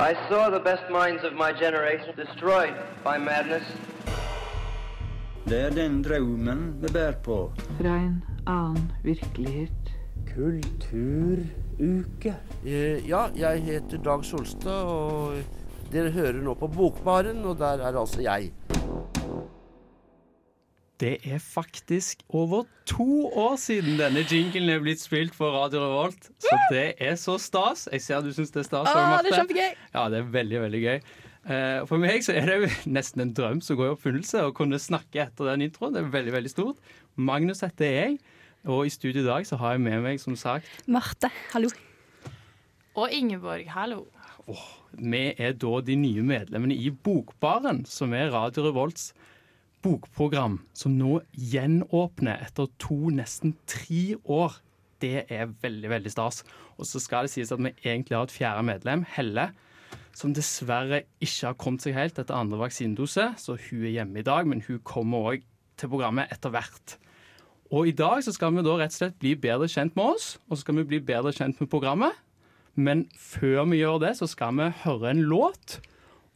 I saw the best minds of my generation destroyed by madness. Det er den drømmen vi bærer på. Fra en annen virkelighet. Kulturuke. Eh, Ja, jeg heter Dag Solstad, og dere hører nå på Bokbaren, og der er altså jeg. Det er faktisk over to år siden denne jinglen er blitt spilt for Radio Revolt. Så det er så stas. Jeg ser du syns det er stas. Åh, det er kjempegøy! Ja, det er veldig, veldig gøy. Eh, For meg så er det nesten en drøm som går i oppfyllelse å kunne snakke etter den introen. Det er veldig, veldig stort. Magnus heter jeg, og i studio i dag så har jeg med meg, som sagt, Marte, hallo. Og Ingeborg, hallo. vi er da de nye medlemmene i Bokbaren, som er Radio Revolts bokprogram, som nå gjenåpner etter to, nesten tre år. Det er veldig, veldig stas. Og så skal det sies at vi egentlig har et fjerde medlem, Helle, som dessverre ikke har kommet seg helt etter andre vaksinedose, så hun er hjemme i dag, men hun kommer òg til programmet etter hvert. Og i dag så skal vi da rett og slett bli bedre kjent med oss, og så skal vi bli bedre kjent med programmet. Men før vi gjør det, så skal vi høre en låt,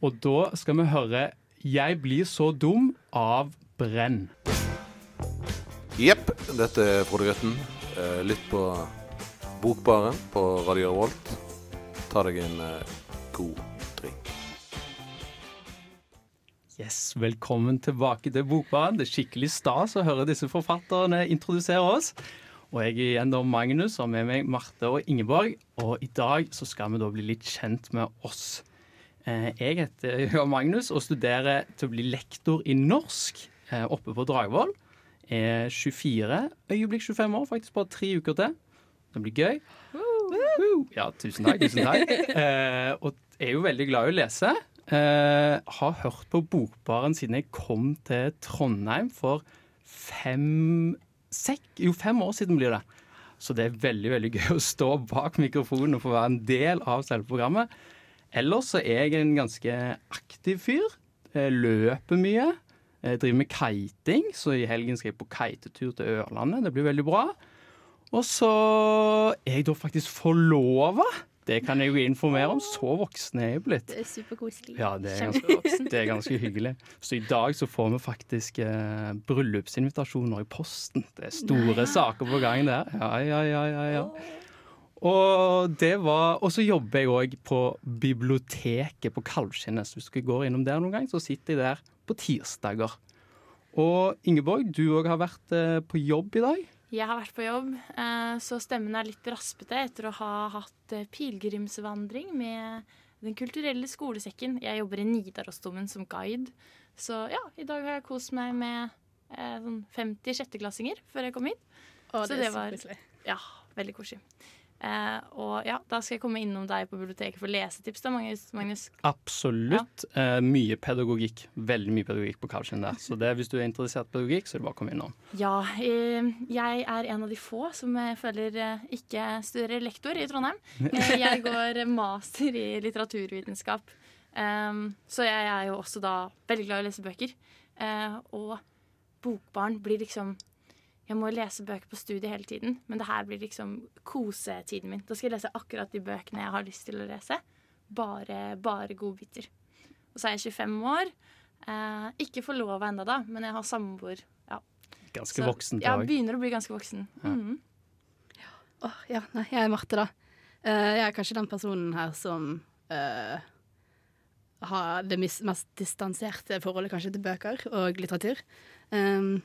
og da skal vi høre 'Jeg blir så dum' av Brenn. Jepp, dette er Frode Grøtten. Eh, Lytt på Bokbaren på Radio Revolt. Ta deg en eh, god drink. Yes, Velkommen tilbake til Bokbaren. Det er skikkelig stas å høre disse forfatterne introdusere oss. Og jeg er igjen da Magnus, og med meg Marte og Ingeborg. Og i dag så skal vi da bli litt kjent med oss. Eh, Jeg heter Johan Magnus og studerer til å bli lektor i norsk eh, oppe på Dragvoll. Er 24, øyeblikk 25 år, faktisk bare tre uker til. Det blir gøy. Ja, tusen takk. tusen takk. Eh, og er jo veldig glad i å lese. Har hørt på Bokbaren siden jeg kom til Trondheim for fem sekk, Jo, fem år siden blir det. Så det er veldig veldig gøy å stå bak mikrofonen og få være en del av selve programmet. Ellers så er jeg en ganske aktiv fyr. Jeg løper mye. Jeg driver med kiting, så i helgen skal jeg på kitetur til Ørlandet. Det blir veldig bra. Og så er jeg da faktisk forlova. Det kan jeg jo informere om. Så voksen er jeg blitt. Det er superkoselig. Ja, det er, ganske, det er ganske hyggelig. Så i dag så får vi faktisk eh, bryllupsinvitasjoner i posten. Det er store saker på gang der. Ja, ja, ja, ja, ja. Og det var Og så jobber jeg òg på biblioteket på Kalvskinnes. Så hvis du går innom der noen gang, så sitter jeg der på tirsdager. Og Ingeborg, du òg har vært eh, på jobb i dag. Jeg har vært på jobb, eh, så stemmen er litt raspete etter å ha hatt eh, pilegrimsvandring med Den kulturelle skolesekken. Jeg jobber i Nidarosdomen som guide. Så ja, i dag har jeg kost meg med eh, sånn 50 sjetteklassinger før jeg kom hit. Å, Så det det er var- Ja, veldig koselig. Eh, og ja, da skal jeg komme innom deg på biblioteket for lesetips, da, Magnus. Absolutt. Eh, mye pedagogikk. Veldig mye pedagogikk på couchen der. Så det, hvis du er interessert i pedagogikk, så er det bare å komme innom. Ja, eh, jeg er en av de få som jeg føler eh, ikke studerer lektor i Trondheim. Eh, Jeg går master i litteraturvitenskap. Um, så jeg er jo også da veldig glad i å lese bøker. Eh, og bokbarn blir liksom Jeg må lese bøker på studiet hele tiden, men det her blir liksom kosetiden min. Da skal jeg lese akkurat de bøkene jeg har lyst til å lese. Bare, bare godbiter. Og så er jeg 25 år. Eh, ikke forlova ennå, da, men jeg har samboer. Ja, Ganske så voksen dag. Ja, begynner å bli ganske voksen. Ja. Mhm. Åh, ja, nei, jeg er Marte, da. Uh, jeg er kanskje den personen her som uh, har det mest distanserte forholdet kanskje til bøker og litteratur. Um,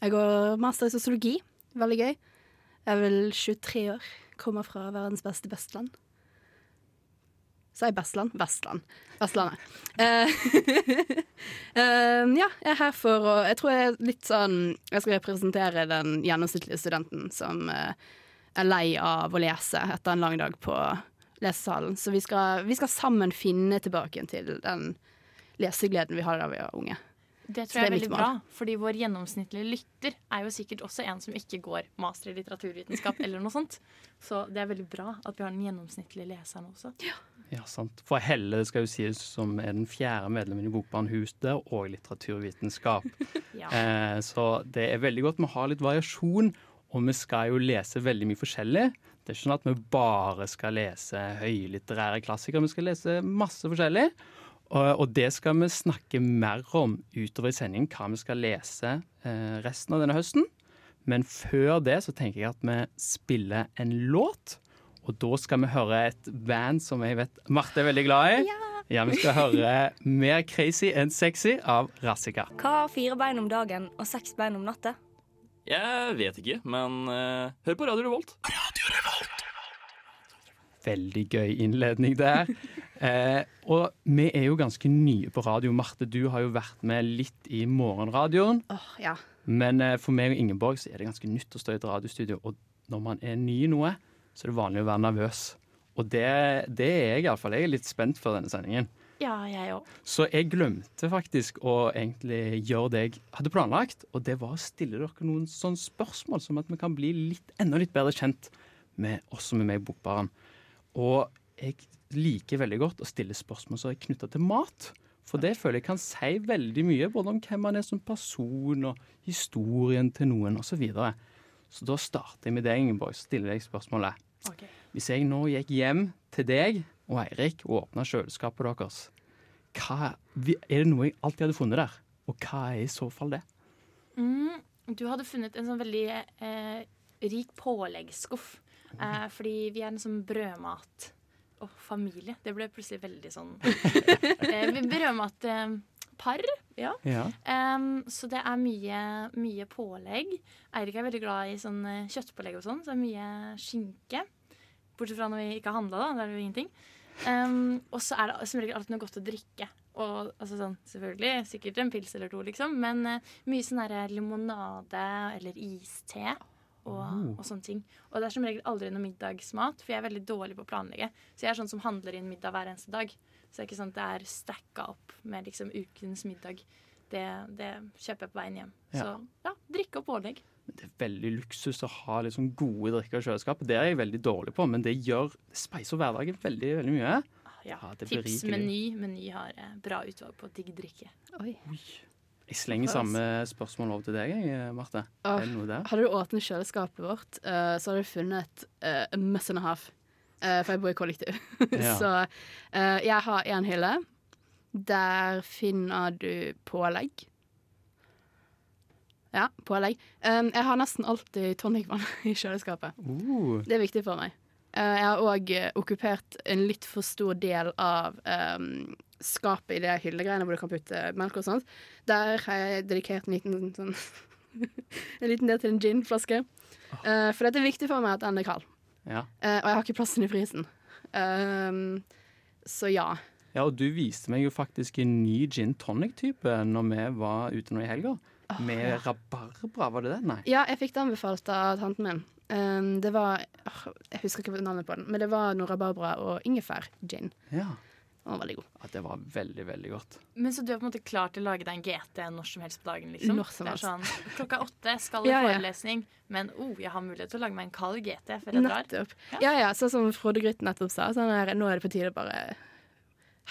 jeg går master i sosiologi. Veldig gøy. Jeg er vel 23 år. Kommer fra verdens beste bestland. Sa jeg Bestland? Vestland. Vestlandet. Uh, ja, jeg er her for å Jeg tror jeg er litt sånn Jeg skal representere den gjennomsnittlige studenten som uh, er lei av å lese etter en lang dag på lesesalen. Så vi skal, vi skal sammen finne tilbake til den lesegleden vi hadde da vi var unge. Det tror jeg er veldig bra, fordi vår gjennomsnittlige lytter er jo sikkert også en som ikke går master i litteraturvitenskap eller noe sånt. Så det er veldig bra at vi har den gjennomsnittlige leseren også. Ja, sant. For Helle skal jo sies som er den fjerde medlemmen i Bokbarn Huset og litteraturvitenskap. Ja. eh, så det er veldig godt vi har litt variasjon, og vi skal jo lese veldig mye forskjellig. Det er ikke sånn at vi bare skal lese høylitterære klassikere. Vi skal lese masse forskjellig. Og, det skal vi snakke mer om utover i sendingen, hva vi skal lese eh, resten av denne høsten. Men før det så tenker jeg at vi spiller en låt. Og da skal vi høre et band som jeg vet Marte er veldig glad i. Ja, ja Vi skal høre Mer crazy enn sexy av Rassika. Hva har fire bein om dagen og seks bein om natta? Jeg vet ikke, men uh, hør på Radio Revolt. Radio Revolt. Veldig gøy innledning der. Eh, og vi er jo ganske nye på radio. Marte, du har jo vært med litt i morgenradioen. Åh, ja. Men eh, for meg og Ingeborg så er det ganske nytt å stå i et radiostudio. Og når man er ny i noe, så er det vanlig å være nervøs. Og det, det er jeg iallfall. Jeg er litt spent for denne sendingen. Ja, jeg òg. Så jeg glemte faktisk å egentlig gjøre det jeg hadde planlagt. Og det var å stille dere noen sånne spørsmål, som at vi kan bli litt, enda litt bedre kjent med oss som er med i Bokbaren. Og jeg liker veldig godt å stille spørsmål som er knytta til mat. For det føler jeg kan si veldig mye, både om hvem man er som person, og historien til noen, osv. Så, videre. så da starter jeg med deg, Ingeborg. Stiller deg spørsmålet. Okay. Hvis jeg nå gikk hjem til deg og Eirik og åpna kjøleskapet deres, hva, er det noe jeg alltid hadde funnet der? Og hva er i så fall det? Mm, du hadde funnet en sånn veldig eh, rik påleggsskuff. Eh, fordi vi er en sånn brødmat og familie. Det ble plutselig veldig sånn eh, Vi brødmatpar, ja. Ja. Um, så det er mye, mye pålegg. Eirik er veldig glad i sånn eh, kjøttpålegg og sånn, så det er mye skinke. Bortsett fra når vi ikke har handla, da. Da er det jo ingenting. Um, og så er det som regel alltid noe godt å drikke. Og altså sånn, selvfølgelig, sikkert en pils eller to, liksom. Men uh, mye sånn derre limonade eller iste. Og, Oh. og sånne ting. Og det er som regel aldri noe middagsmat, for jeg er veldig dårlig på å planlegge. Så jeg er sånn som handler inn middag hver eneste dag. Så det er ikke sånn at det er stacka opp med liksom ukens middag. Det, det kjøper jeg på veien hjem. Ja. Så ja, drikke og pålegg. Men det er veldig luksus å ha sånn gode drikker i kjøleskapet. Det er jeg veldig dårlig på, men det gjør det speiser hverdagen veldig veldig mye. Ja, Ja, Tips Meny. Meny har eh, bra utvalg på digg drikke. Oi. Jeg slenger samme spørsmål over til deg, jeg, Marte. Er? Hadde du åpnet kjøleskapet vårt, uh, så hadde du funnet uh, a mess and a half. Uh, for jeg bor i kollektiv. Ja. så uh, jeg har én hylle. Der finner du pålegg. Ja, pålegg. Um, jeg har nesten alltid tonicvann i kjøleskapet. Uh, Det er viktig for meg. Eh, jeg har òg okkupert en litt for stor del av um, skapet i det hyllegreiene hvor du kan putte melk og sånt. Der har jeg dedikert en liten sånn En liten del til en ginflaske. Uh, for det er viktig for meg at den er kald. ja. Uh, og jeg har ikke plassen i frysen. Um, så ja. ja, og du viste meg jo faktisk en ny gin tonic-type når vi var ute nå i helga. Med rabarbra, var det det? Nei. Ja, jeg fikk det anbefalt av tanten min. Um, det var oh, Jeg husker ikke navnet på den, men det var noe rabarbra og ingefær-gin. Ja. Den var veldig god. ja. Det var veldig, veldig godt. Men Så du er på en måte klar til å lage deg en GT når som helst på dagen? liksom? Når som Det er helst. sånn, Klokka åtte skal i Ja, ja. forelesning, men oh, jeg har mulighet til å lage meg en kald GT før jeg drar. Nettopp. Ja. Ja, ja, sånn som Frode Grytt nettopp sa. Sånn her, nå er det på tide å bare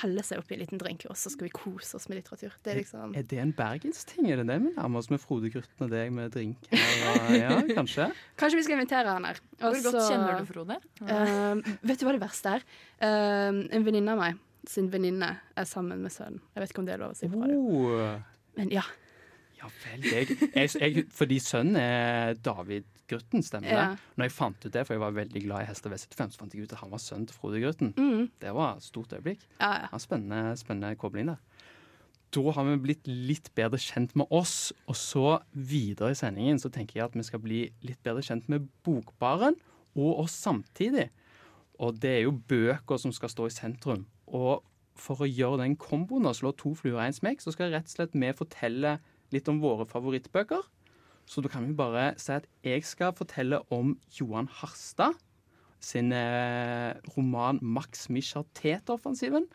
helle seg oppi en liten drink, og så skal vi kose oss med litteratur. Det er liksom Er det en bergensting? Er det det vi nærmer oss med Frode Grytten og deg med drink? Eller, Ja, kanskje? Kanskje vi skal invitere han her. Også, Hvor godt kjenner du Frode? Uh, vet du hva det verste er? Uh, en venninne av meg sin venninne er sammen med sønnen. Jeg vet ikke om det er lov å si på radio. Oh. Men ja. Ja vel. Jeg, jeg, jeg, fordi sønnen er David Grutten, stemmer det? Ja. Når jeg fant ut det, for jeg var veldig glad i Hester V75, så fant jeg ut at han var sønnen til Frode Grutten. Mm. Det var et stort øyeblikk. ja, ja. Ja, spennende, spennende kobling der. Da har vi blitt litt bedre kjent med oss, og så videre i sendingen så tenker jeg at vi skal bli litt bedre kjent med Bokbaren og oss samtidig. Og det er jo bøker som skal stå i sentrum. Og for å gjøre den komboen og slå to fluer i en smekk, så skal rett og slett vi fortelle litt om våre favorittbøker. Så da kan vi bare si at jeg skal fortelle om Johan Harstad sin eh, roman 'Max Michateter-offensiven'.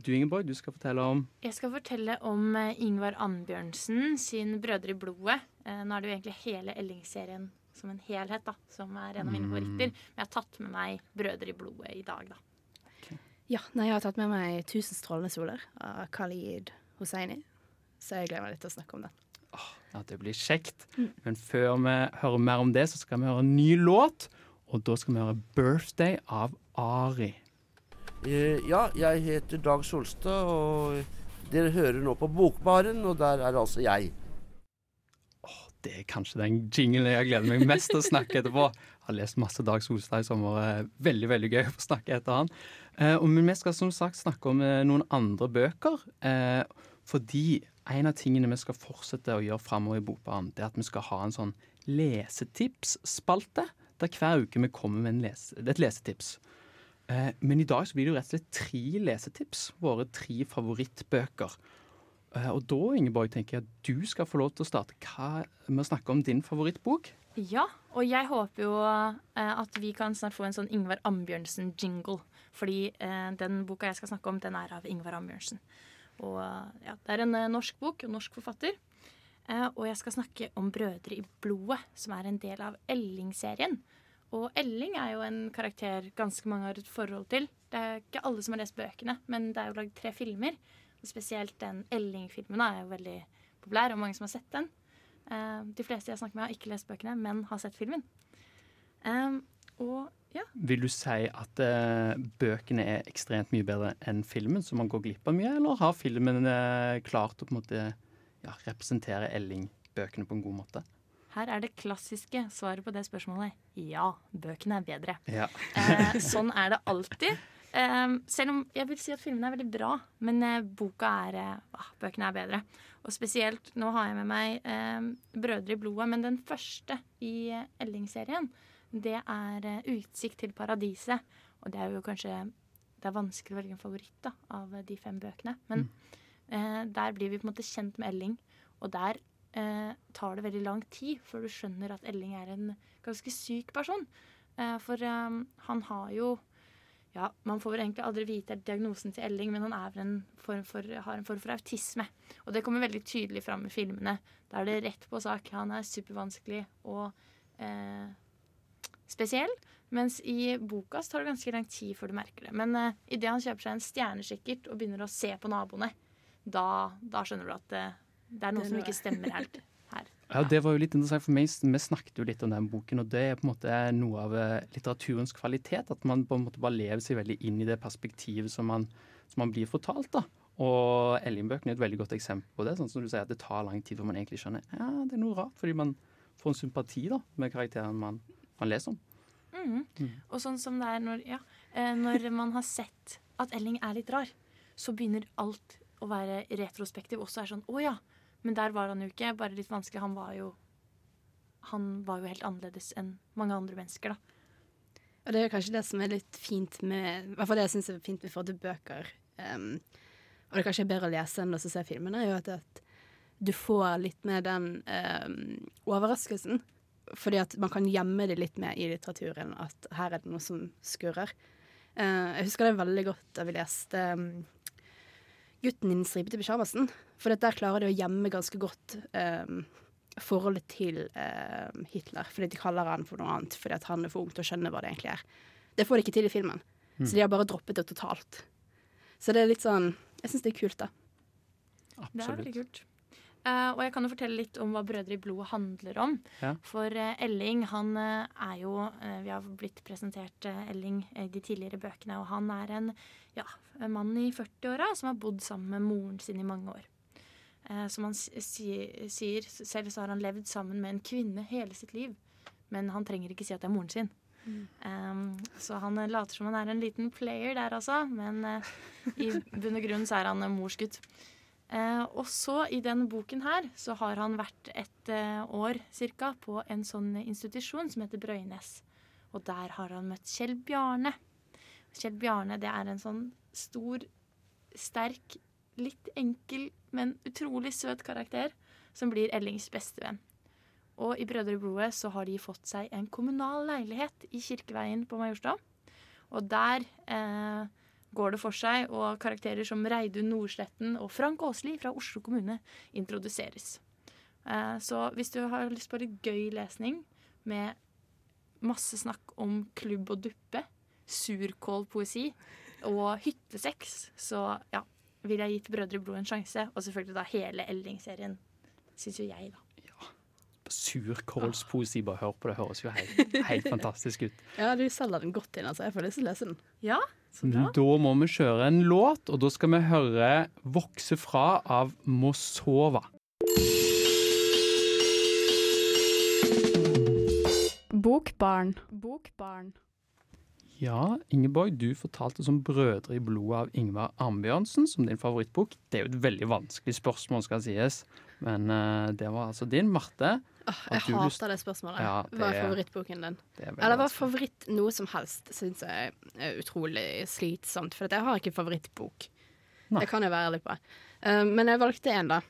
Du Ingeborg, du skal fortelle om Jeg skal fortelle om eh, Ingvar Annbjørnsen sin 'Brødre i blodet'. Eh, nå er det jo egentlig hele Elling-serien som en helhet, da, som er en av mine favoritter. Men jeg har tatt med meg 'Brødre i blodet' i dag, da. Ja. Nei, jeg har tatt med meg 'Tusen strålende soler' av Khalid Hosseini. Så jeg gleder meg litt til å snakke om den. at det blir kjekt. Men før vi hører mer om det, så skal vi høre en ny låt. Og da skal vi høre 'Birthday' av Ari. Eh, ja, jeg heter Dag Solstad, og dere hører nå på Bokbaren, og der er altså jeg. Det er kanskje den jinglen jeg gleder meg mest til å snakke etterpå. Jeg har lest masse Dag Solstad i sommer. Veldig veldig gøy å få snakke etter han. Eh, men vi skal som sagt snakke om eh, noen andre bøker. Eh, fordi en av tingene vi skal fortsette å gjøre framover i Bokbaren, det er at vi skal ha en sånn lesetipsspalte. Der hver uke vi kommer med lese, et lesetips. Eh, men i dag så blir det jo rett og slett tre lesetips. Våre tre favorittbøker. Og da, Ingeborg, tenker jeg at du skal få lov til å starte hva, med å snakke om din favorittbok. Ja, og jeg håper jo at vi kan snart få en sånn Ingvar Ambjørnsen-jingle. Fordi eh, den boka jeg skal snakke om, den er av Ingvar Ambjørnsen. Og eh, ja, Det er en eh, norsk bok, en norsk forfatter. Og jeg skal snakke om Brødre i blodet, som er en del av Elling-serien. Og Elling er jo en karakter ganske mange har et forhold til. Det er ikke alle som har lest bøkene, men det er jo lagd tre filmer. Og spesielt den Elling-filmen er jo veldig populær, og mange som har sett den. De fleste jeg snakker med, har ikke lest bøkene, men har sett filmen. Og ja. Vil du si at eh, bøkene er ekstremt mye bedre enn filmen, så man går glipp av mye, eller har filmen eh, klart å på en måte ja, representere Elling-bøkene på en god måte? Her er det klassiske svaret på det spørsmålet. Ja, bøkene er bedre. Ja. Eh, sånn er det alltid. Eh, selv om jeg vil si at filmene er veldig bra, men eh, boka er eh, ah, Bøkene er bedre. Og spesielt, nå har jeg med meg eh, 'Brødre i blodet', men den første i eh, Elling-serien, det er eh, 'Utsikt til paradiset'. Og det er jo kanskje Det er vanskelig å velge en favoritt da, av eh, de fem bøkene. Men eh, der blir vi på en måte kjent med Elling, og der eh, tar det veldig lang tid før du skjønner at Elling er en ganske syk person. Eh, for eh, han har jo ja, Man får egentlig aldri vite diagnosen til Elling, men han en form for, har en form for autisme. Og det kommer veldig tydelig fram i filmene. Da er det rett på sak. Han er supervanskelig og eh, spesiell. Mens i boka så tar det ganske lang tid før du merker det. Men uh, idet han kjøper seg en stjernekikkert og begynner å se på naboene, da, da skjønner du at det, det er noe Det som ikke stemmer helt her. Ja, Det var jo litt interessant for meg. Vi snakket jo litt om den boken, og det er på en måte noe av eh, litteraturens kvalitet. At man på en måte bare lever seg veldig inn i det perspektivet som man, som man blir fortalt. da. Og Elling-bøkene er et veldig godt eksempel på det. sånn som du sier at Det tar lang tid før man egentlig skjønner ja, det er noe rart, fordi man får en sympati da, med karakteren man, man leser om. Mm. Mm. Og sånn som det er når, ja, eh, når man har sett at Elling er litt rar, så begynner alt å være retrospektiv. Også er sånn Å ja, men der var han jo ikke. Bare litt vanskelig. Han var jo Han var jo helt annerledes enn mange andre mennesker, da. Og det er kanskje det som er litt fint med I hvert fall det jeg syns er fint med forhold til bøker. Um, og det kanskje er bedre å lese enn å se filmene, er jo at, at du får litt med den um, overraskelsen. Fordi at man kan gjemme det litt mer i litteraturen, at her er det noe som skurrer. Uh, jeg husker det veldig godt da vi leste um, 'Gutten i den stripete pysjamasen'. For der klarer de å gjemme ganske godt um, forholdet til um, Hitler. Fordi de kaller han for noe annet fordi at han er for ung til å skjønne hva det egentlig er. Det får de ikke til i filmen. Mm. Så de har bare droppet det totalt. Så det er litt sånn Jeg syns det er kult, da. Det er veldig kult. Eh, og jeg kan jo fortelle litt om hva Brødre i blodet handler om. Ja. For uh, Elling, han uh, er jo Vi har blitt presentert Elling i de tidligere bøkene, og han er en, ja, mann i 40-åra som har bodd sammen med moren sin i mange år. Eh, som han sier, selv så har han levd sammen med en kvinne hele sitt liv. Men han trenger ikke si at det er moren sin. Um, så han later som han er en liten player der, altså. Men i bunn og grunn så er han morsgutt. Eh, og så i denne boken her så har han vært et eh, år cirka på en sånn institusjon som heter Brøynes. Og der har han møtt Kjell Bjarne. Kjell Bjarne det er en sånn stor, sterk, litt enkel, men utrolig søt karakter som blir Ellings bestevenn. Og i Brødre blodet så har de fått seg en kommunal leilighet i Kirkeveien på Majorstua. Og der eh, går det for seg, og karakterer som Reidun Nordsletten og Frank Åsli fra Oslo kommune introduseres. Eh, så hvis du har lyst på litt gøy lesning med masse snakk om klubb og duppe, surkålpoesi og hyttesex, så ja, vil jeg til Brødre blod en sjanse. Og selvfølgelig da hele Elling-serien, syns jo jeg, da. surkålspoesi. Bare hør på det, høres jo helt, helt fantastisk ut. Ja, du selger den godt inn, altså. Jeg får lyst til å lese den. Ja. Da må vi kjøre en låt, og da skal vi høre 'Vokse fra' av Mosova. Bokbarn. Bokbarn. Ja, Ingeborg, du fortalte som 'Brødre i blodet' av Ingvar Arnbjørnsen som din favorittbok. Det er jo et veldig vanskelig spørsmål, skal sies. Men uh, det var altså din. Marte? Åh, jeg hater lyst- det spørsmålet. Ja, Hva er favorittboken din? Er Eller hva er favoritt noe som helst, syns jeg er utrolig slitsomt. For jeg har ikke favorittbok. Nei. Det kan jeg være ærlig på. Uh, men jeg valgte en, da,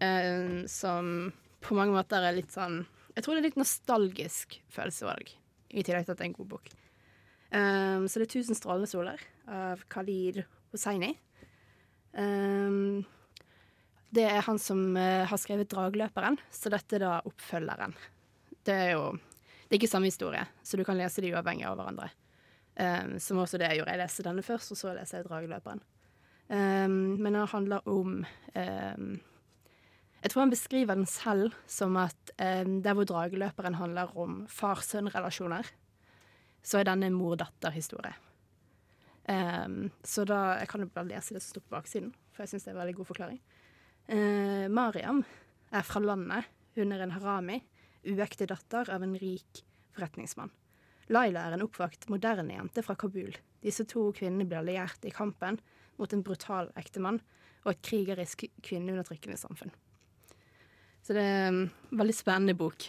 Uh, som på mange måter er litt sånn Jeg tror det er litt nostalgisk følelsesvalg, i tillegg til at det er en god bok. Um, så det er 'Tusen strålende soler' av Khalid Hosseini. Eh, det er han som eh, har skrevet 'Dragløperen', så dette er da oppfølgeren. Det er jo det er ikke samme historie, så du kan lese de uavhengig av hverandre. Um, som også det jeg gjorde. Jeg leste denne først, og så leser jeg 'Drageløperen'. Um, men den handler om um, Jeg tror han beskriver den selv som at der hvor 'Drageløperen' handler om far-sønn-relasjoner, så er denne mor-datter-historie. Så da Jeg kan jo bare lese det som står på baksiden, for jeg syns det er en veldig god forklaring. Uh, Mariam er fra landet. Hun er en harami, uekte datter av en rik forretningsmann. Laila er en oppvakt, moderne jente fra Kabul. Disse to kvinnene blir alliert i kampen mot en brutal ektemann og et krigerisk kvinneundertrykkende samfunn. Så det er en veldig spennende bok.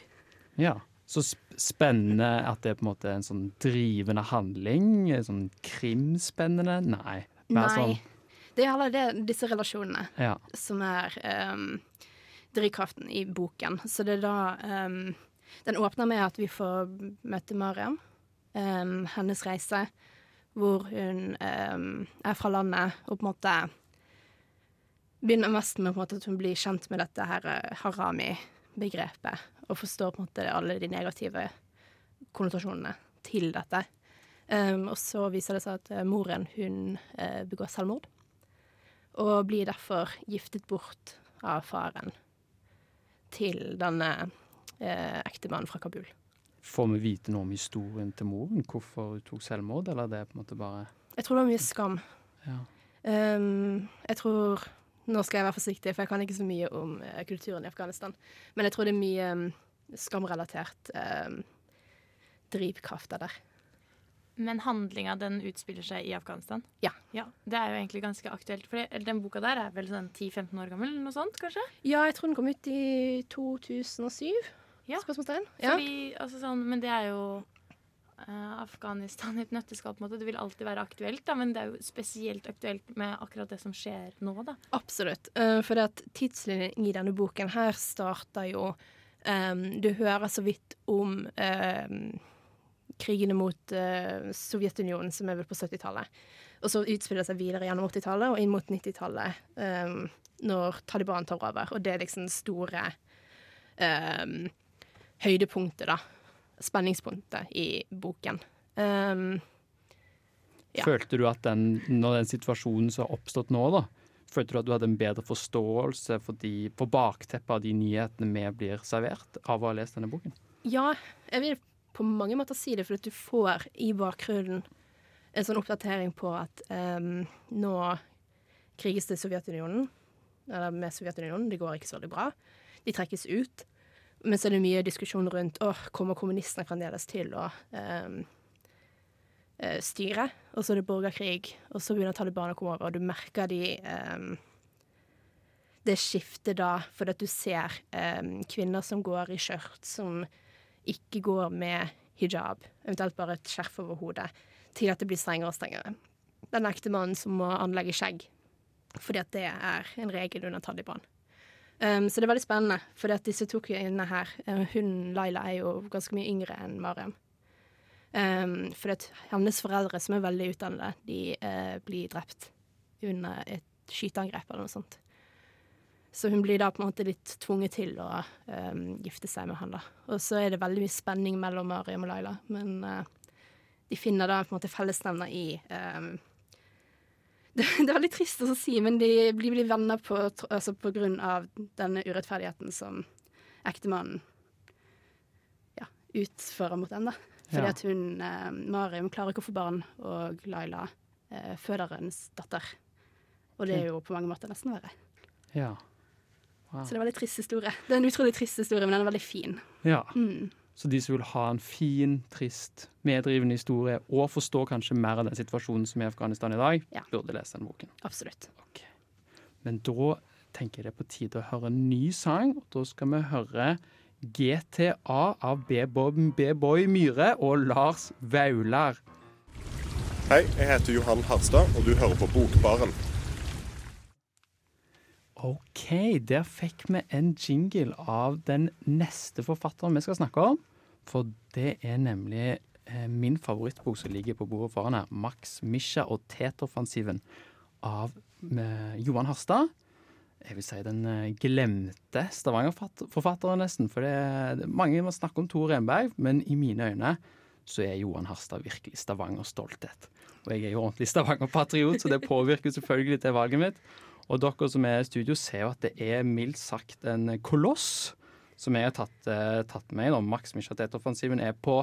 Ja. Så spennende at det er på en måte en sånn drivende handling. Sånn krimspennende. Nei. Nei. sånn Det er heller det, disse relasjonene Ja. som er um, drivkraften i boken. Så det er da um, Den åpner med at vi får møte Mariam. Um, hennes reise, hvor hun er fra landet og på en måte begynner mest med måte at hun blir kjent med dette her eh, harami-begrepet, og forstår på en måte alle de negative konnotasjonene til dette. Um, og så viser det seg at eh, moren hun uh, begår selvmord, og blir derfor giftet bort av faren til denne eh, ektemannen fra Kabul. Får vi vite noe om historien til moren? Hvorfor hun tok selvmord, eller er på en måte bare Jeg tror det var mye skam. Ja. Um, jeg tror Nå skal jeg være forsiktig, for jeg kan ikke så mye om uh, kulturen i Afghanistan. Men jeg tror det er mye um, skamrelatert um, drivkrafter der. Men handlinga den utspiller seg i Afghanistan? Ja. Det er jo egentlig ganske aktuelt. For den boka der er vel sånn 10-15 år gammel? Noe sånt, kanskje? Ja, jeg tror den kom ut i 2007. Ja. Spørsmålstegn? Ja. Fordi, altså sånn, men det er jo uh, Afghanistan i et nøtteskall. på en måte. Det vil alltid være aktuelt, da, men det er jo spesielt aktuelt med akkurat det som skjer nå. da. Absolutt. Uh, for tidslinjen i denne boken her starter jo um, Du hører så vidt om um, krigene mot uh, Sovjetunionen, som er vel på 70-tallet. Og så utspiller det seg videre gjennom 80-tallet og inn mot 90-tallet, um, når Taliban tar over. Og det er liksom store um, høydepunktet, da. Spenningspunktet i boken. Um, Ja. Følte du at den, når den situasjonen som har oppstått nå, da, følte du at du hadde en bedre forståelse for, de, for bakteppet av de nyhetene vi blir servert av å ha lest denne boken? Ja, jeg vil på mange måter si det, for at du får i bakgrunnen en sånn oppdatering på at um, nå kriges det Sovjetunionen, eller med Sovjetunionen, det går ikke så veldig bra. De trekkes ut. Men så er det mye diskusjon rundt åh, kommer kommunistene fremdeles til å eh, styre? Og så er det borgerkrig, og så begynner Taliban å komme over, og du merker de um, det skiftet da, for at du ser um, kvinner som går i skjørt, som ikke går med hijab, eventuelt bare et skjerf over hodet, til at det blir strengere og strengere. Den ektemannen som må anlegge skjegg, fordi at det er en regel under Taliban. Um, så det er veldig spennende, for disse to kvinnene her, eh, hun Laila er jo ganske mye yngre enn Mariam. Um, for at hennes foreldre, som er veldig utdannede, de uh, blir drept under et skyteangrep eller noe sånt. Så hun blir da på en måte litt tvunget til å um, gifte seg med han. da. Og så er det veldig mye spenning mellom Mariam og Laila, men uh, de finner da på en måte fellesnevner i um, det, det er veldig trist å si, men de blir, blir venner på, altså på grunn av denne urettferdigheten som ektemannen utfører mot henne. Fordi Ja. at hun, uh, Mariam klarer ikke å få barn, og Laila uh, føder hennes datter. Og det er jo på mange måter nesten verre. Ja. Wow. Så det er en veldig trist historie. Det er en utrolig trist historie, men den er veldig fin. ja. Mm. Så de som vil ha en fin, trist, medrivende historie, og forstå kanskje mer av den situasjonen som er i Afghanistan i dag, Ja. burde lese den boken. Absolutt. Men da tenker jeg det er på tide å høre en ny sang, og da skal vi høre GTA av B-Boy Myhre og Lars Vaular. Hei, jeg heter Johan Harstad, og du hører på Bokbaren. OK, der fikk vi en jingle av den neste forfatteren vi skal snakke om. For det er nemlig eh, min favorittbok som ligger på bordet foran her. 'Max Misha og Tetoffensiven' av eh, Johan Harstad. Jeg vil si den eh, glemte Stavanger-forfatteren, nesten. For det, det, mange må snakke om Tor Renberg, men i mine øyne så er Johan Harstad virkelig Stavanger-stolthet. Og jeg er jo ordentlig Stavanger-patriot, så det påvirker selvfølgelig til valget mitt. Og dere som er i studio, ser jo at det er mildt sagt en koloss som jeg har tatt, eh, tatt med. Da. Max Michatet-offensiven er på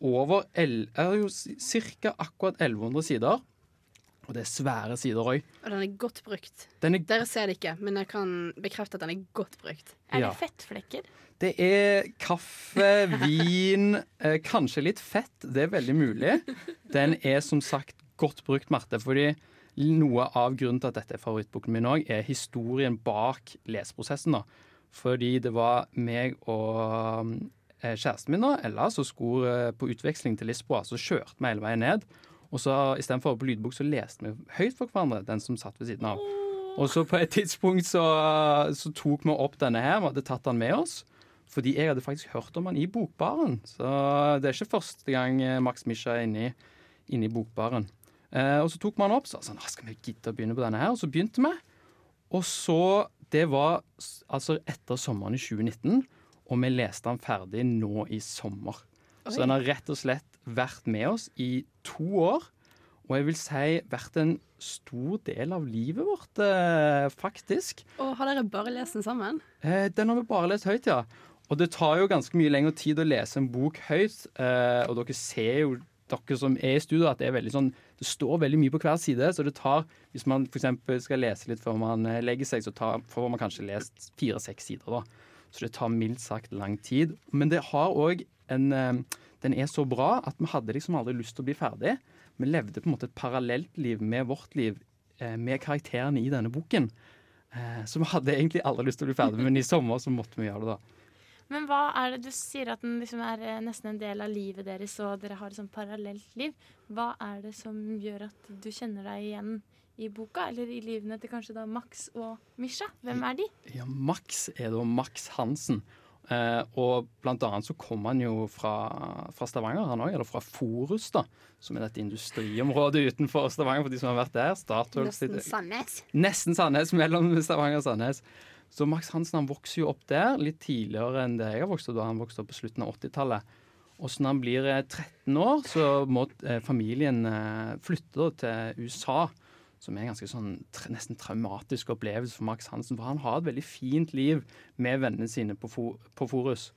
over el, er jo ca. akkurat 1100 sider. Og det er svære sider òg. Og den er godt brukt. Den er- Dere ser det ikke, men jeg kan bekrefte at den er godt brukt. Er Ja. det fettflekker? Det er kaffe, vin, eh, kanskje litt fett. Det er veldig mulig. Den er som sagt godt brukt, Marte. fordi noe av grunnen til at dette er favorittboken min òg, er historien bak leseprosessen. da. Fordi det var meg og eh, kjæresten min, da, Ella, som skulle eh, på utveksling til Lisboa. Så kjørte vi hele veien ned. Og så istedenfor på lydbok, så leste vi høyt for hverandre, den som satt ved siden av. Og så på et tidspunkt så, så tok vi opp denne her, vi hadde tatt den med oss. Fordi jeg hadde faktisk hørt om han i Bokbaren. Så det er ikke første gang eh, Max Misha er inne i Bokbaren. Eh, og så tok man opp, så sånn, «Ah, skal vi gidde å begynne på denne her? Og så begynte vi. Og så Det var altså etter sommeren i 2019, og vi leste den ferdig nå i sommer. Oi. Så den har rett og slett vært med oss i to år. Og jeg vil si vært en stor del av livet vårt, eh, faktisk. Og har dere bare lest den sammen? Eh, den har vi bare lest høyt, ja. Og det tar jo ganske mye lengre tid å lese en bok høyt. Eh, og dere ser jo, dere som er i studio, at det er veldig sånn Det står veldig mye på hver side, så det tar Hvis man f.eks. skal lese litt før man eh, legger seg, så tar, får man kanskje lest fire-seks sider, da. Så det tar mildt sagt lang tid. Men det har òg en eh, Den er så bra at vi hadde liksom aldri lyst til å bli ferdig. Vi levde på en måte et parallelt liv med vårt liv, eh, med karakterene i denne boken. Så vi hadde egentlig aldri lyst til å bli ferdig, men i sommer så måtte vi gjøre det, da. Men hva er det du sier at den liksom er eh, nesten en del av livet deres, og dere har et sånn parallelt liv. Hva er det som gjør at du kjenner deg igjen i boka, eller i livene til kanskje da Max og Misha? Hvem er de? Ja, Max er da Max Hansen. Eh, og blant annet så kom han jo fra, fra Stavanger, han òg, eller fra Forus, da. Som er dette industriområdet utenfor Stavanger, for de som har vært der. Statoil Nesten Sandnes. Nesten Sandnes, mellom Stavanger og Sandnes. Så Max Hansen han vokser jo opp der litt tidligere enn det jeg har vokst opp. da Han vokste opp på slutten av 80-tallet. Og så når han blir eh, 13 år, så må eh, familien eh, flytte til USA. Som er en ganske sånn nesten traumatisk opplevelse for Max Hansen. For han har et veldig fint liv med vennene sine på, Fo på Forus.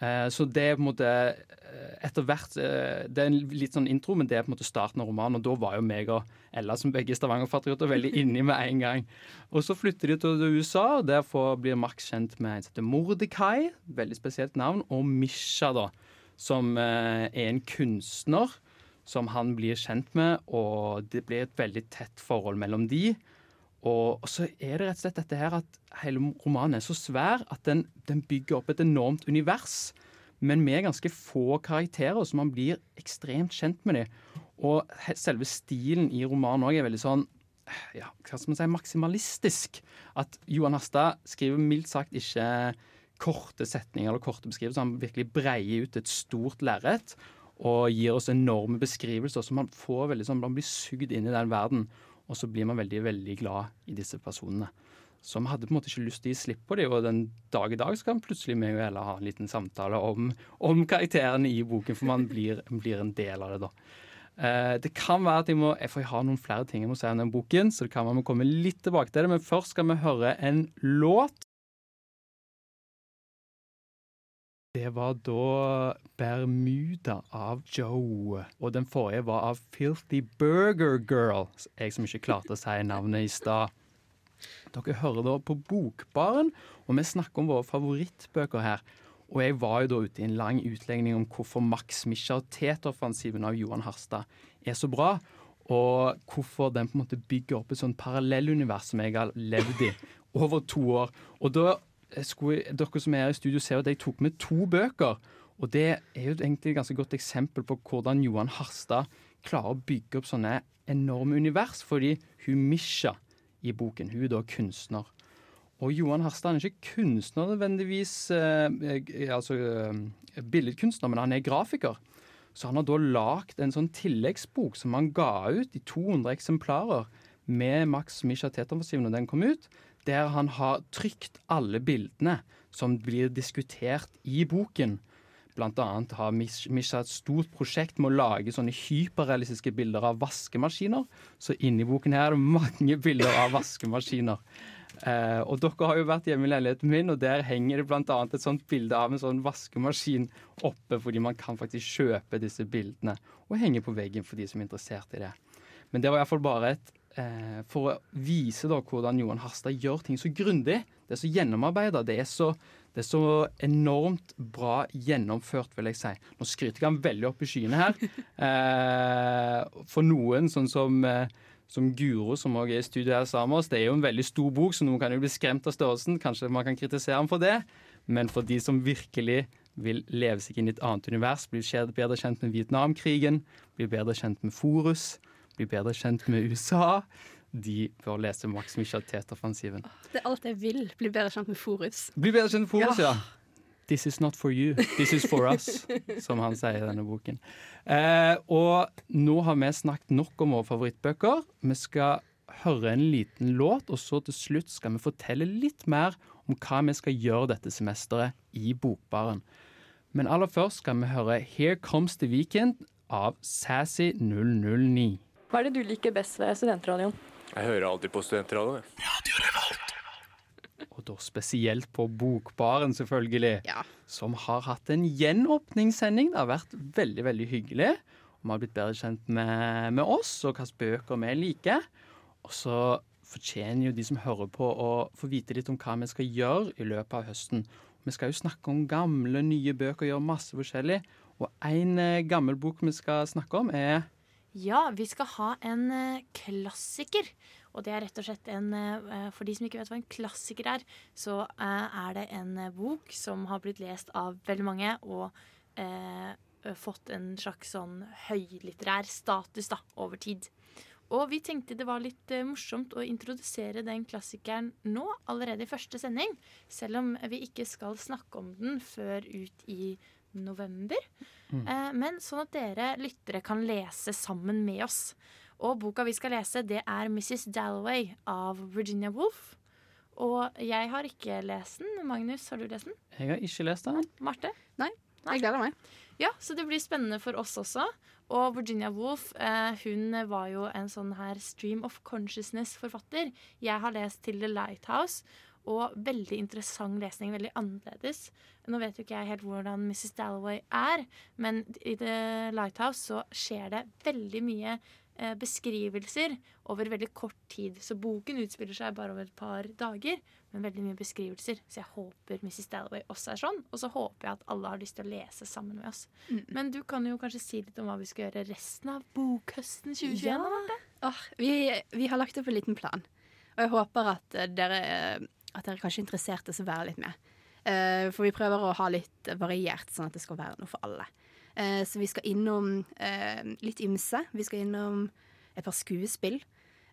Eh, så det er på en måte eh, etter hvert eh, Det er en litt sånn intro, men det er på en måte starten av romanen. Og da var jo meg og Ella, som begge er Stavanger-patrioter, veldig inni med en gang. Og så flytter de til USA, og derfor blir Max kjent med en som heter Mordekai, veldig spesielt navn, og Misha, da, som er en kunstner som han blir kjent med, og det blir et veldig tett forhold mellom de. Og, så er det rett og slett dette her at hele romanen er så svær at den, den bygger opp et enormt univers, men med ganske få karakterer, så man blir ekstremt kjent med dem. Og selve stilen i romanen òg er veldig sånn ja, hva skal man si, maksimalistisk. At Johan Hastad skriver mildt sagt ikke korte setninger eller korte beskrivelser. Han virkelig breier ut et stort lerret og gir oss enorme beskrivelser. Så man får veldig sånn, man blir sugd inn i den verden, og så blir man veldig, veldig glad i disse personene. Så vi hadde på en måte ikke lyst til å gi slipp på dem, og den dag i dag skal plutselig med og Ella ha en liten samtale om, om karakterene i boken, for man blir, blir en del av det, da. Eh, det kan være at jeg må For jeg har noen flere ting jeg må si om den boken, så det kan være vi komme litt tilbake til det. Men først skal vi høre en låt Det var da Bermuda av Joe. Og den forrige var av Filthy Burger Girl. Jeg som ikke klarte å si navnet i stad. Dere hører da på Bokbaren, og vi snakker om våre favorittbøker her. Og jeg var jo da ute i en lang utlegning om hvorfor Max Michael-Teter-offensiven av Johan Harstad er så bra. Og hvorfor den på en måte bygger opp et sånn parallellunivers som jeg har levd i over to år. Og da skulle dere som er her i studio ser at jeg tok med to bøker. Og det er jo egentlig et ganske godt eksempel på hvordan Johan Harstad klarer å bygge opp sånne enorme univers. Fordi hun Misha i boken, hun er da kunstner. Og Johan Harstad er ikke kunstner nødvendigvis, eh, altså eh, billedkunstner, men han er grafiker. Så han har da lagd en sånn tilleggsbok som han ga ut i 200 eksemplarer med Max Misha Teterfossiven når den kom ut, der han har trykt alle bildene som blir diskutert i boken. Blant annet har Misha et stort prosjekt med å lage sånne hyperrealistiske bilder av vaskemaskiner. Så inni boken her er det mange bilder av vaskemaskiner. Eh, og dere har jo vært hjemme i leiligheten min, og der henger det bl.a. et sånt bilde av en sånn vaskemaskin oppe, fordi man kan faktisk kjøpe disse bildene og henge på veggen for de som er interessert i det. Men det var iallfall bare et eh, For å vise da hvordan Johan Harstad gjør ting så grundig. Det er så gjennomarbeida. Det, det, er så enormt bra gjennomført, vil jeg si. Nå skryter jeg han veldig opp i skyene her. Eh, for noen, sånn som eh, som Guro, som også er i studio her sammen med oss. Det er jo en veldig stor bok, så noen kan jo bli skremt av størrelsen. Kanskje man kan kritisere ham for det. Men for de som virkelig vil leve seg inn i et annet univers, bli bedre kjent med Vietnamkrigen, bli bedre kjent med Forus, bli bedre kjent med USA, de bør lese Max Michael-Teter-offensiven. Det er alt jeg vil. Bli bedre kjent med Forus. Bli bedre kjent med Forus, ja. ja. This is not for you, this is for us, som han sier i denne boken. Eh, og nå har vi snakket nok om våre favorittbøker. Vi skal høre en liten låt, og så til slutt skal vi fortelle litt mer om hva vi skal gjøre dette semesteret i Bokbaren. Men aller først skal vi høre Here Comes the Weekend av Sassy 009. Hva er det du liker best ved studentradioen? Jeg hører alltid på studentradioen. Radio Revolt. Og da spesielt på Bokbaren, selvfølgelig. Ja. Som har hatt en gjenåpningssending. Det har vært veldig, veldig hyggelig. Og vi har blitt bedre kjent med, med oss og hvilke bøker vi liker. Og så fortjener jo de som hører på, å få vite litt om hva vi skal gjøre i løpet av høsten. Vi skal jo snakke om gamle, nye bøker, gjøre masse forskjellig. Og en eh, gammel bok vi skal snakke om, er Ja, vi skal ha en eh, klassiker. Og det er rett og slett en eh, For de som ikke vet hva en klassiker er, så eh, er det en eh, bok som har blitt lest av veldig mange, og eh, fått en slags sånn høylitterær status da, over tid. Og vi tenkte det var litt eh, morsomt å introdusere den klassikeren nå, allerede i første sending. Selv om vi ikke skal snakke om den før ut i november. Mm. Eh, men sånn at dere lyttere kan lese sammen med oss. Og boka vi skal lese, det er 'Mrs. Dalloway' av Virginia Woolf. Og jeg har ikke lest den. Magnus, har du lest den? Jeg har ikke lest den. Marte? Nei. Nei. Jeg gleder meg. Ja, Så det blir spennende for oss også. Og Virginia Woolf eh, hun var jo en sånn her stream of consciousness-forfatter. Jeg har lest til The Lighthouse, og veldig interessant lesning. Veldig annerledes. Nå vet jo ikke jeg helt hvordan Mrs. Dalloway er, men i The Lighthouse så skjer det veldig mye Eh, beskrivelser over veldig kort tid. Så boken utspiller seg bare over et par dager, men veldig mye beskrivelser. Så jeg håper Mrs. Dalloway også er sånn. Og så håper jeg at alle har lyst til å lese sammen med oss. Mm. Men du kan jo kanskje si litt om hva vi skal gjøre resten av bokhøsten 2021? Ja. Oh, vi, vi, har lagt opp en liten plan. Og jeg håper at uh, dere, at dere kanskje er interessert i å være litt med. Uh, for vi prøver å ha litt variert, sånn at det skal være noe for alle. Uh, så vi skal innom uh, litt ymse. Vi skal innom et par skuespill.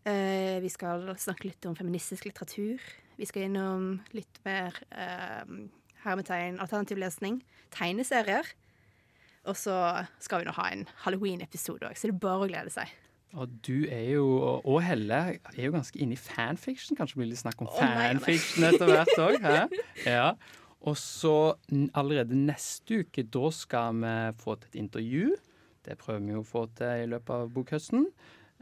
Eh, vi skal snakke litt om feministisk litteratur. Vi skal innom litt mer hermetegn alternativ lesning. Tegneserier. Og så skal vi nå ha en halloween-episode òg, så det er bare å glede seg. Og du er jo, og Helle er jo ganske inne i fanfiction. Kanskje blir det litt snakk om oh, fanfiction etter hvert òg? Ja. Og så allerede neste uke, da skal vi få til et intervju. Det prøver vi å få til i løpet av bokhøsten.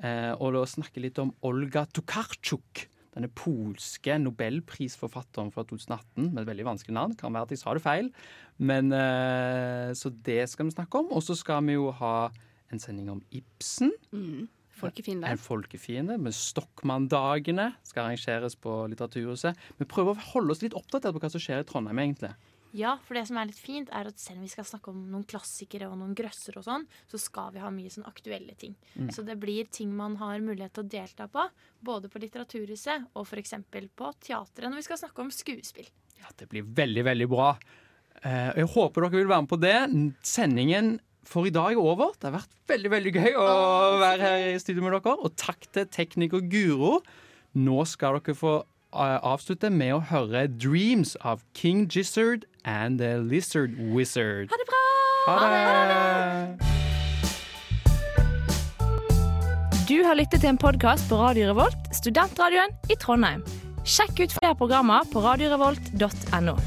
Eh, og da snakke litt om Olga Tokarczuk, denne polske nobelprisforfatteren fra 2018 med et veldig vanskelig navn. Kan være at jeg sa det feil. Men, eh, så det skal vi snakke om. Og så skal vi jo ha en sending om Ibsen. Mm. Folkefiende. En folkefiende med Stokmann-dagene skal arrangeres på Litteraturhuset. Vi prøver å holde oss litt oppdatert på hva som skjer i Trondheim, egentlig. Ja, for det som er litt fint, er at selv om vi skal snakke om noen klassikere og noen grøsser og sånn, så skal vi ha mye sånn aktuelle ting. Mm. Så det blir ting man har mulighet til å delta på, både på Litteraturhuset og f.eks. på teatret når vi skal snakke om skuespill. Ja, det blir veldig, veldig bra. Eh, Jeg håper dere vil være med på det. Sendingen for i dag er over. Det har vært veldig veldig gøy å være her i studio med dere. Og takk til tekniker Guro. Nå skal dere få eh, avslutte med å høre 'Dreams' av King Gizzard and The Lizard Wizard. Ha det bra! Ha det! Du har lyttet til en podkast på Radio Revolt, studentradioen i Trondheim. Sjekk ut flere programmer på radiorevolt.no.